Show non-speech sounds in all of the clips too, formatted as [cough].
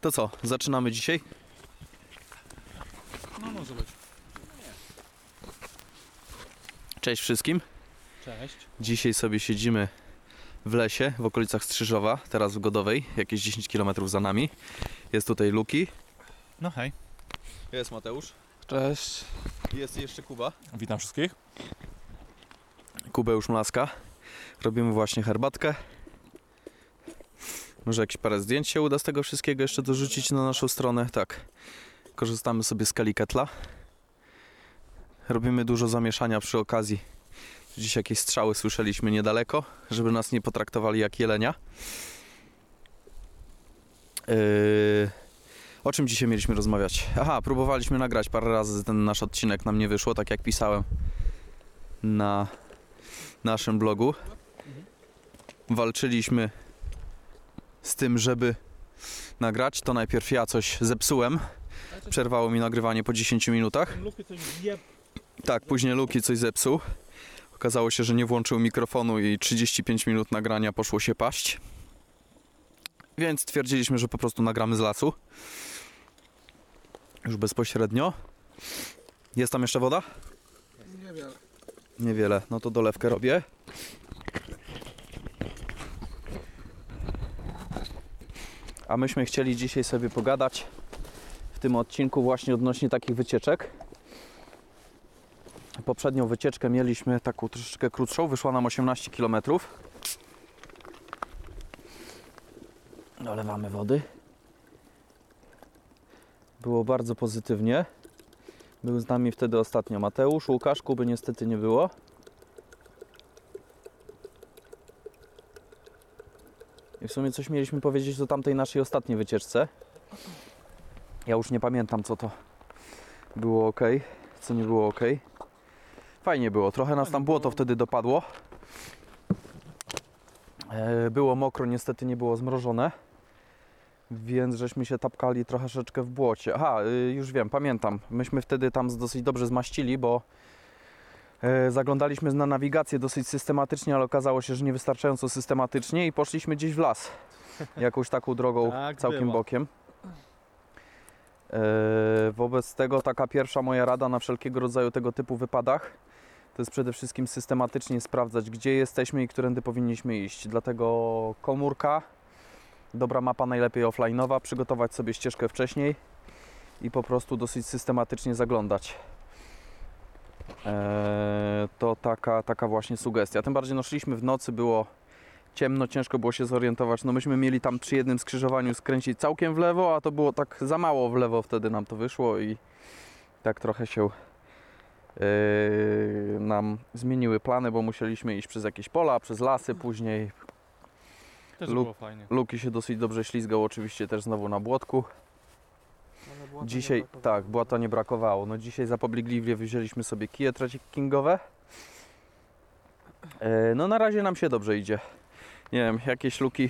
To co, zaczynamy dzisiaj? No może być. Cześć wszystkim. Cześć. Dzisiaj sobie siedzimy w lesie w okolicach Strzyżowa, teraz w Godowej, jakieś 10 km za nami. Jest tutaj Luki. No hej. Jest Mateusz. Cześć. Jest jeszcze Kuba. Witam wszystkich. Kubę już mlaska. Robimy właśnie herbatkę. Może jakieś parę zdjęć się uda z tego wszystkiego jeszcze dorzucić na naszą stronę. Tak. Korzystamy sobie z Kaliketla. Robimy dużo zamieszania przy okazji. Dziś jakieś strzały słyszeliśmy niedaleko, żeby nas nie potraktowali jak jelenia. Yy... O czym dzisiaj mieliśmy rozmawiać? Aha, próbowaliśmy nagrać parę razy ten nasz odcinek, nam nie wyszło, tak jak pisałem na naszym blogu. Walczyliśmy z tym, żeby nagrać. To najpierw ja coś zepsułem. Przerwało mi nagrywanie po 10 minutach. Luki coś je... Tak, później Luki coś zepsuł. Okazało się, że nie włączył mikrofonu i 35 minut nagrania poszło się paść. Więc stwierdziliśmy, że po prostu nagramy z lasu. Już bezpośrednio. Jest tam jeszcze woda? Niewiele. Niewiele. No to dolewkę robię. A myśmy chcieli dzisiaj sobie pogadać w tym odcinku właśnie odnośnie takich wycieczek. Poprzednią wycieczkę mieliśmy taką troszeczkę krótszą, wyszła nam 18 km. Dolewamy wody. Było bardzo pozytywnie. Był z nami wtedy ostatnio Mateusz, Łukasz, Kuby niestety nie było. I w sumie coś mieliśmy powiedzieć o tamtej naszej ostatniej wycieczce. Ja już nie pamiętam co to było ok, co nie było ok. Fajnie było, trochę nas tam błoto wtedy dopadło. E, Było mokro, niestety nie było zmrożone. Więc żeśmy się tapkali troszeczkę w błocie. Aha, y, już wiem, pamiętam. Myśmy wtedy tam dosyć dobrze zmaścili, bo zaglądaliśmy na nawigację dosyć systematycznie, ale okazało się, że niewystarczająco systematycznie i poszliśmy gdzieś w las. [laughs] Jakąś taką drogą Tak całkiem było. bokiem. E, wobec tego taka pierwsza moja rada na wszelkiego rodzaju tego typu wypadach to jest przede wszystkim systematycznie sprawdzać, gdzie jesteśmy i którędy powinniśmy iść. Dlatego komórka, dobra mapa najlepiej offline'owa, przygotować sobie ścieżkę wcześniej i po prostu dosyć systematycznie zaglądać. Eee, to taka, taka właśnie sugestia. Tym bardziej no, szliśmy w nocy, było ciemno, ciężko było się zorientować. No myśmy mieli tam przy jednym skrzyżowaniu skręcić całkiem w lewo, a to było tak za mało w lewo wtedy nam to wyszło i tak trochę się yy, nam zmieniły plany, bo musieliśmy iść przez jakieś pola, przez lasy później. Też Luk- było fajnie. Luki się dosyć dobrze ślizgał, oczywiście też znowu na błotku. Dzisiaj, tak, błota nie brakowało. No dzisiaj zapobiegliwie wzięliśmy sobie kije trekkingowe. E, no na razie nam się dobrze idzie. Nie wiem, jakieś luki,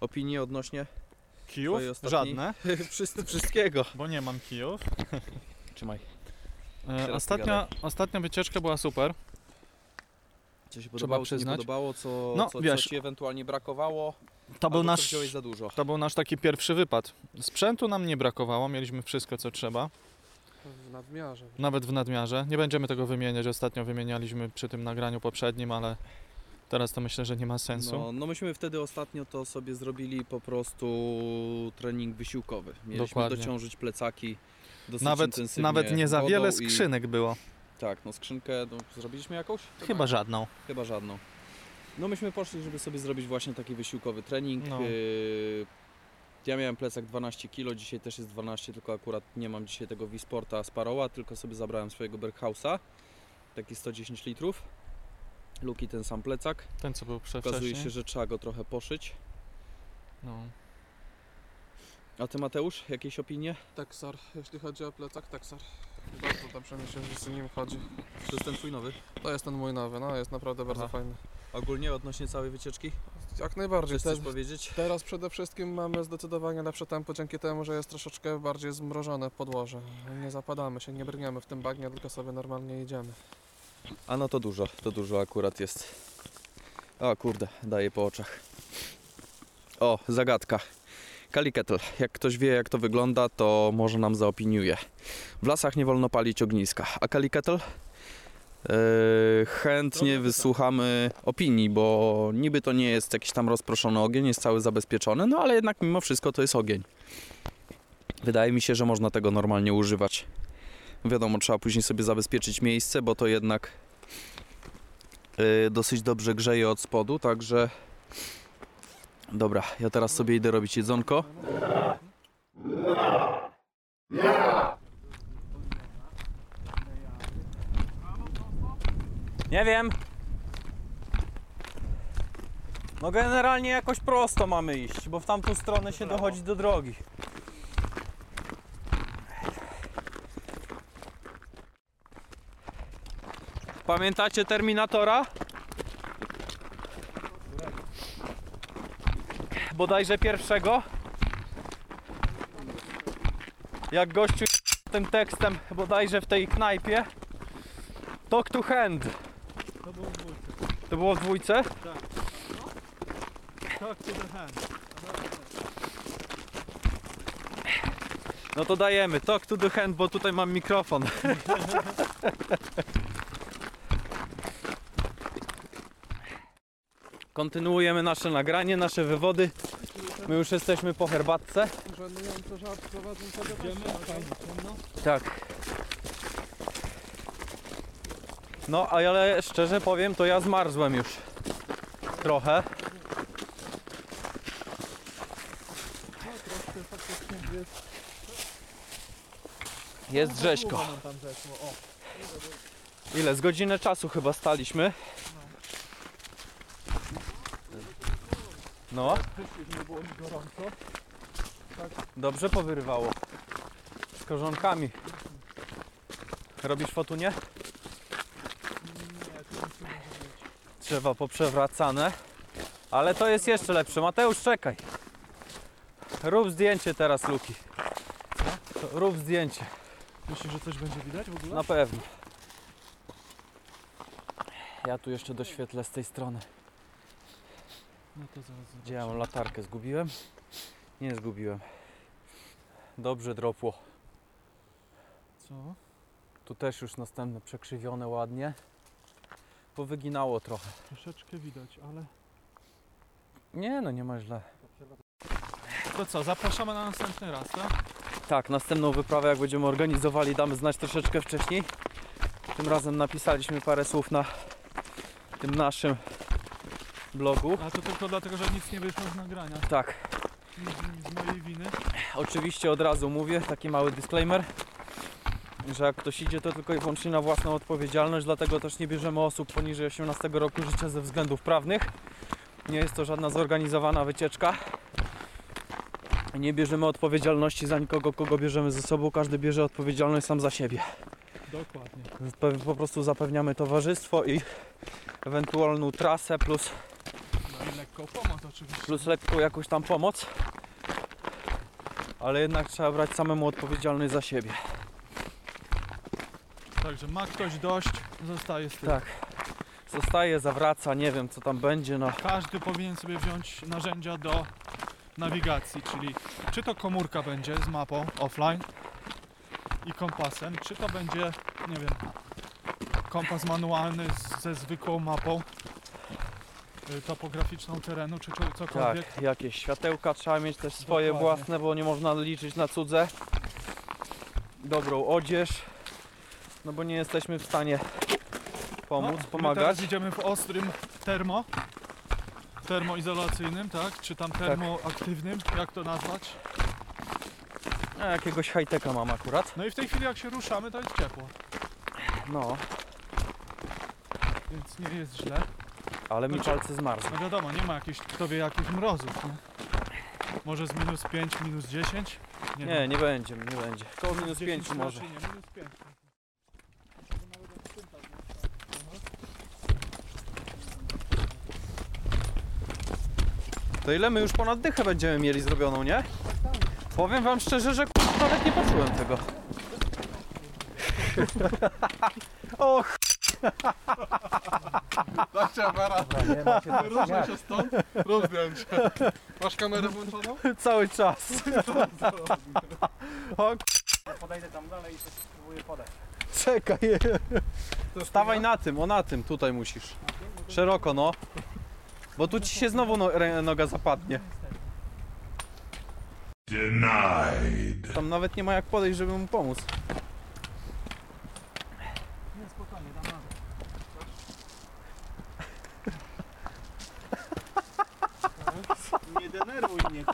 opinie odnośnie Kijów? Żadne, [laughs] Wszyscy, wszystkiego. bo nie mam kijów. [laughs] Trzymaj. E, ostatnia, ostatnia wycieczka była super. Co się Trzeba podobało, co nie przyznać. podobało, co, No, co, wiesz, co Ci ewentualnie brakowało, To był, nasz, za dużo. to był nasz taki pierwszy wypad. Sprzętu nam nie brakowało, mieliśmy wszystko co trzeba. W nadmiarze. Nawet w nadmiarze. Nie będziemy tego wymieniać, ostatnio wymienialiśmy przy tym nagraniu poprzednim, ale teraz to myślę, że nie ma sensu. No, no myśmy wtedy ostatnio to sobie zrobili po prostu trening wysiłkowy. Mieliśmy Dokładnie. dociążyć plecaki dosyć nawet, intensywnie nawet nie za wiele i- skrzynek było. Tak, no skrzynkę no, zrobiliśmy jakąś? Chyba żadną. Chyba żadną. No myśmy poszli, żeby sobie zrobić właśnie taki wysiłkowy trening. No. Yy, Ja miałem plecak 12 kg, dzisiaj też jest 12, tylko akurat nie mam dzisiaj tego Wisporta Sparoła, tylko sobie zabrałem swojego Berghausa, taki 110 litrów. Luki ten sam plecak. Ten co był Okazuje wcześniej. się, że trzeba go trochę poszyć. No. A ty Mateusz, jakieś opinie? Texar, jeśli chodzi o plecak, Texar. Bardzo dobrze mi się z nim chodzi. To jest ten twój nowy. To jest ten mój nowy, no jest naprawdę bardzo Aha. fajny. Ogólnie odnośnie całej wycieczki? Jak najbardziej. Chcesz powiedzieć? teraz przede wszystkim mamy zdecydowanie lepsze tempo dzięki temu, że jest troszeczkę bardziej zmrożone podłoże. Nie zapadamy się, nie brniemy w tym bagnie, tylko sobie normalnie idziemy. A no to dużo, to dużo akurat jest. O kurde, daje po oczach. O, zagadka. Kali Kettle. Jak ktoś wie, jak to wygląda, to może nam zaopiniuje. W lasach nie wolno palić ogniska. A Kali Kettle? Yy, chętnie wysłuchamy opinii, bo niby to nie jest jakiś tam rozproszony ogień, jest cały zabezpieczony, no ale jednak mimo wszystko to jest ogień. Wydaje mi się, że można tego normalnie używać. Wiadomo, trzeba później sobie zabezpieczyć miejsce, bo to jednak yy, dosyć dobrze grzeje od spodu, także dobra, ja teraz sobie idę robić jedzonko. Nie wiem. No generalnie jakoś prosto mamy iść, bo w tamtą stronę się dochodzi do drogi. Pamiętacie Terminatora? Bodajże pierwszego? Jak gościu tym tekstem bodajże w tej knajpie Talk to hand To było w dwójce. To było w dwójce? Tak, to the hand. No to dajemy. Talk to the hand, bo tutaj mam mikrofon. [laughs] Kontynuujemy nasze nagranie, nasze wywody. My już jesteśmy po herbatce. Żenująco żart prowadzącego Idziemy, fajnie, ciemno. Tak. No, ale szczerze powiem, to ja zmarzłem już. Trochę. Jest. Rzeźko. Ile? Z godzinę czasu chyba staliśmy. No, dobrze powyrywało. Z korzonkami. Robisz fotunie? Nie, tu nic nie może być. Drzewa poprzewracane. Ale to jest jeszcze lepsze. Mateusz, czekaj. Rób zdjęcie teraz, Luki. Rób zdjęcie. Myślisz, że coś będzie widać w ogóle? Na pewno. Ja tu jeszcze doświetlę z tej strony. No to zaraz Gdzie ja mam latarkę? Zgubiłem? Nie zgubiłem. Dobrze dropło. Co? Tu też już następne przekrzywione ładnie. Powyginało trochę. Troszeczkę widać, ale... Nie no, nie ma źle. To co, zapraszamy na następny raz, tak? Tak, następną wyprawę jak będziemy organizowali damy znać troszeczkę wcześniej. Tym razem napisaliśmy parę słów na tym naszym blogu. A to tylko dlatego, że nic nie wyszło z nagrania. Tak, Z, z mojej winy. oczywiście od razu mówię, taki mały disclaimer, że jak ktoś idzie to tylko i wyłącznie na własną odpowiedzialność, dlatego też nie bierzemy osób poniżej 18 roku życia ze względów prawnych. Nie jest to żadna zorganizowana wycieczka. Nie bierzemy odpowiedzialności za nikogo, kogo bierzemy ze sobą. Każdy bierze odpowiedzialność sam za siebie. Dokładnie. Po prostu zapewniamy towarzystwo i ewentualną trasę plus, No i lekką pomoc oczywiście. plus lekką jakąś tam pomoc. Ale jednak trzeba brać samemu odpowiedzialność za siebie. Także ma ktoś dość, zostaje z tym. Tak. Zostaje, zawraca, nie wiem co tam będzie, no. Każdy powinien sobie wziąć narzędzia do nawigacji, czyli czy to komórka będzie z mapą offline i kompasem, czy to będzie, nie wiem, kompas manualny z, ze zwykłą mapą y, topograficzną terenu, czy co- cokolwiek. Tak, jakieś światełka trzeba mieć też swoje Dokładnie. własne, bo nie można liczyć na cudze. Dobrą odzież, no bo nie jesteśmy w stanie pomóc, No, pomagać. teraz idziemy w ostrym termo, termoizolacyjnym, tak? Czy tam termoaktywnym, jak to nazwać? A, jakiegoś high-techa mam akurat. No i w tej chwili jak się ruszamy, to jest ciepło, No, więc nie jest źle. ale mi palce zmarzły. No wiadomo, nie ma jakichś, kto wie, jakich mrozów, nie? Może z minus 5, minus 10? Nie, nie będzie, nie będzie. Koło minus 10 5 może. raczej Nie, minus 5. To ile my już ponad dychę będziemy mieli zrobioną, nie? Powiem wam szczerze, że nawet nie poczułem tego. [laughs] Wera. Nie ma się Ruszaj się stąd. Rób zdjęcie. Masz kamerę włączoną? Cały czas. [laughs] O, Podejdę tam dalej i coś spróbuję podać. czekaj. Stawaj na tym, o na tym, tutaj musisz. Szeroko, no. Bo tu ci się znowu no, rę- noga zapadnie. Denied. Tam nawet nie ma jak podejść, żeby mu pomóc. Nie, spokojnie, dam radę. Nie denerwuj mnie.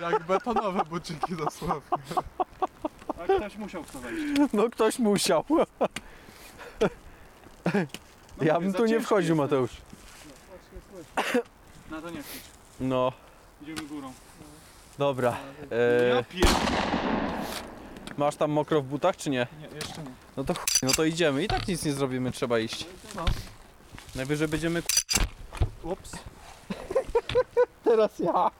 Jak betonowe buciki dosłownie. A ktoś musiał w to wejść. No ktoś musiał. Ja bym tu nie wchodził, Mateusz. Na to nie wchodź. No, Idziemy górą. dobra. Ja E, pier... masz tam mokro w butach, czy nie? Nie, jeszcze nie. No to chuj, no to idziemy. I tak nic nie zrobimy, trzeba iść. No. Najwyżej będziemy... Ups. [laughs] Teraz ja.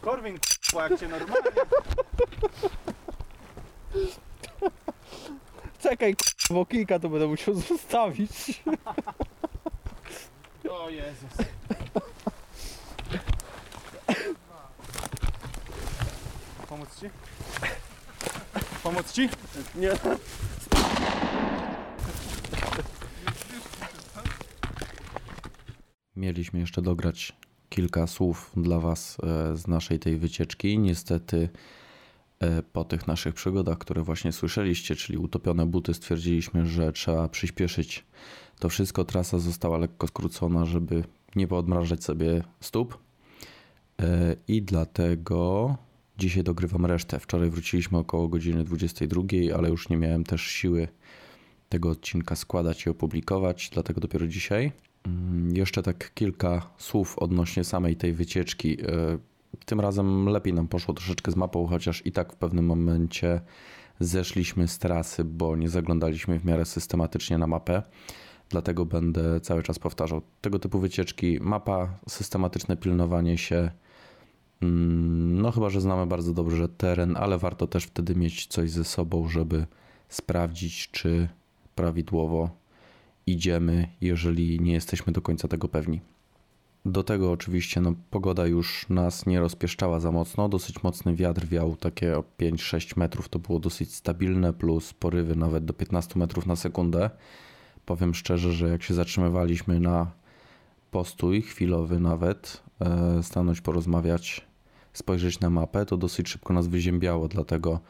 Korwin, k***a, jak cię normalnie. Czekaj, bo kilka to będę musiał zostawić. O Jezus. Pomóc ci? Pomóc ci? Nie. Mieliśmy jeszcze dograć kilka słów dla Was e, z naszej tej wycieczki. Niestety, e, po tych naszych przygodach, które właśnie słyszeliście, czyli utopione buty, stwierdziliśmy, że trzeba przyspieszyć to wszystko. Trasa została lekko skrócona, żeby nie poodmrażać sobie stóp. E, I dlatego dzisiaj dogrywam resztę. Wczoraj wróciliśmy około godziny 22, ale już nie miałem też siły tego odcinka składać i opublikować, dlatego dopiero dzisiaj. Mm, Jeszcze tak kilka słów odnośnie samej tej wycieczki. E, Tym razem lepiej nam poszło troszeczkę z mapą, chociaż i tak w pewnym momencie zeszliśmy z trasy, bo nie zaglądaliśmy w miarę systematycznie na mapę. Dlatego będę cały czas powtarzał tego typu wycieczki. Mapa, systematyczne pilnowanie się. Mm, No, chyba, że znamy bardzo dobrze teren, ale warto też wtedy mieć coś ze sobą, żeby sprawdzić, czy prawidłowo idziemy, jeżeli nie jesteśmy do końca tego pewni. Do tego oczywiście no, pogoda już nas nie rozpieszczała za mocno. Dosyć mocny wiatr wiał, takie o 5-6 metrów to było dosyć stabilne, plus porywy nawet do 15 metrów na sekundę. Powiem szczerze, że jak się zatrzymywaliśmy na postój, chwilowy nawet, e, stanąć porozmawiać, spojrzeć na mapę, to dosyć szybko nas wyziębiało, dlatego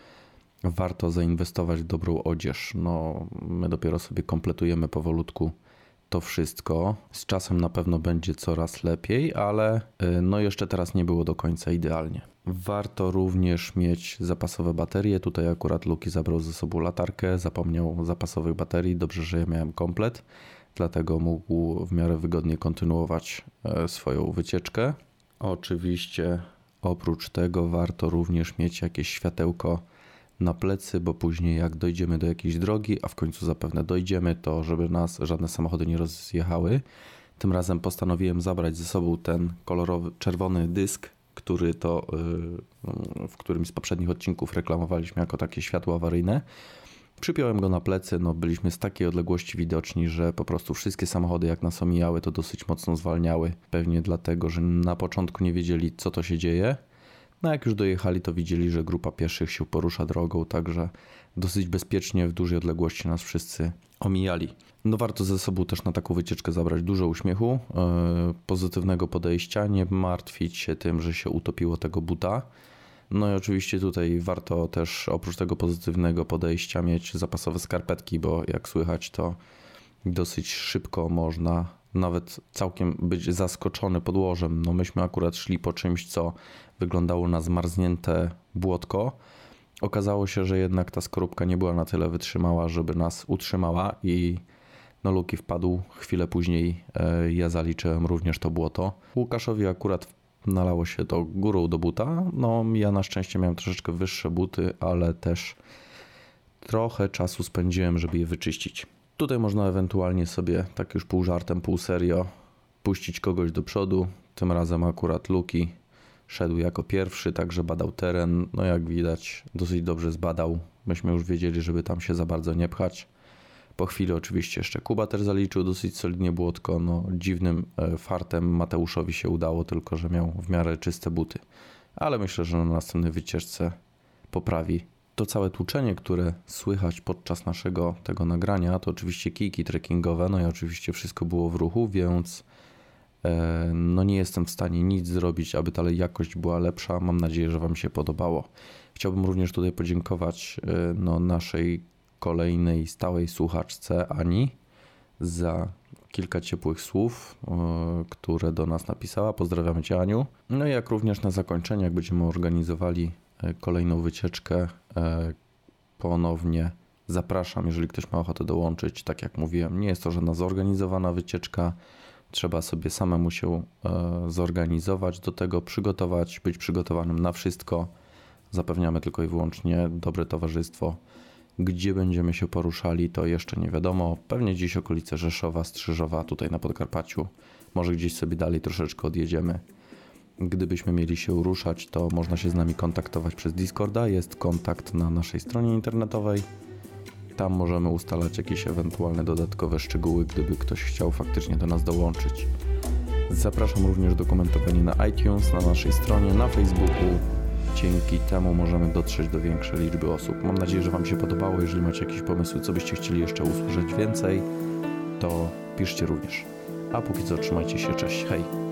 warto zainwestować w dobrą odzież. No, my dopiero sobie kompletujemy powolutku to wszystko. Z czasem na pewno będzie coraz lepiej, ale y, no jeszcze teraz nie było do końca idealnie. Warto również mieć zapasowe baterie. Tutaj akurat Luki zabrał ze sobą latarkę, zapomniał zapasowych baterii. Dobrze, że ja miałem komplet, dlatego mógł w miarę wygodnie kontynuować e, swoją wycieczkę. Oczywiście oprócz tego warto również mieć jakieś światełko na plecy, bo później jak dojdziemy do jakiejś drogi, a w końcu zapewne dojdziemy, to żeby nas żadne samochody nie rozjechały. Tym razem postanowiłem zabrać ze sobą ten kolorowy, czerwony dysk, który to yy, w którymś z poprzednich odcinków reklamowaliśmy jako takie światło awaryjne. Przypiąłem go na plecy, no byliśmy z takiej odległości widoczni, że po prostu wszystkie samochody jak nas omijały, to dosyć mocno zwalniały. Pewnie dlatego, że na początku nie wiedzieli co to się dzieje. No jak już dojechali, to widzieli, że grupa pieszych się porusza drogą, także dosyć bezpiecznie w dużej odległości nas wszyscy omijali. No warto ze sobą też na taką wycieczkę zabrać dużo uśmiechu, yy, pozytywnego podejścia, nie martwić się tym, że się utopiło tego buta. No i oczywiście tutaj warto też oprócz tego pozytywnego podejścia mieć zapasowe skarpetki, bo jak słychać to dosyć szybko można nawet całkiem być zaskoczony podłożem. No myśmy akurat szli po czymś, co wyglądało na zmarznięte błotko. Okazało się, że jednak ta skorupka nie była na tyle wytrzymała, żeby nas utrzymała i no Luki wpadł. Chwilę później e, ja zaliczyłem również to błoto. Łukaszowi akurat nalało się to górą do buta. No ja na szczęście miałem troszeczkę wyższe buty, ale też trochę czasu spędziłem, żeby je wyczyścić. Tutaj można ewentualnie sobie, tak już pół żartem, pół serio, puścić kogoś do przodu. Tym razem akurat Luki szedł jako pierwszy, także badał teren. No jak widać, dosyć dobrze zbadał. Myśmy już wiedzieli, żeby tam się za bardzo nie pchać. Po chwili oczywiście jeszcze Kuba też zaliczył dosyć solidnie błotko. No, dziwnym e, fartem Mateuszowi się udało, tylko że miał w miarę czyste buty. Ale myślę, że na następnej wycieczce poprawi. To całe tłuczenie, które słychać podczas naszego tego nagrania, to oczywiście kijki trekkingowe, no i oczywiście wszystko było w ruchu, więc e, no nie jestem w stanie nic zrobić, aby ta jakość była lepsza. Mam nadzieję, że Wam się podobało. Chciałbym również tutaj podziękować e, no, naszej kolejnej stałej słuchaczce Ani za kilka ciepłych słów, e, które do nas napisała. Pozdrawiamy Cię Aniu. No i jak również na zakończenie, jak będziemy organizowali kolejną wycieczkę, ponownie zapraszam, jeżeli ktoś ma ochotę dołączyć. Tak jak mówiłem, nie jest to żadna zorganizowana wycieczka. Trzeba sobie samemu się e, zorganizować, do tego przygotować, być przygotowanym na wszystko. Zapewniamy tylko i wyłącznie dobre towarzystwo. Gdzie będziemy się poruszali, to jeszcze nie wiadomo. Pewnie gdzieś okolice Rzeszowa, Strzyżowa, tutaj na Podkarpaciu. Może gdzieś sobie dalej troszeczkę odjedziemy. Gdybyśmy mieli się ruszać, to można się z nami kontaktować przez Discorda. Jest kontakt na naszej stronie internetowej. Tam możemy ustalać jakieś ewentualne dodatkowe szczegóły, gdyby ktoś chciał faktycznie do nas dołączyć. Zapraszam również do komentowania na iTunes, na naszej stronie, na Facebooku. Dzięki temu możemy dotrzeć do większej liczby osób. Mam nadzieję, że Wam się podobało. Jeżeli macie jakieś pomysły, co byście chcieli jeszcze usłyszeć więcej, to piszcie również. A póki co trzymajcie się, cześć, hej!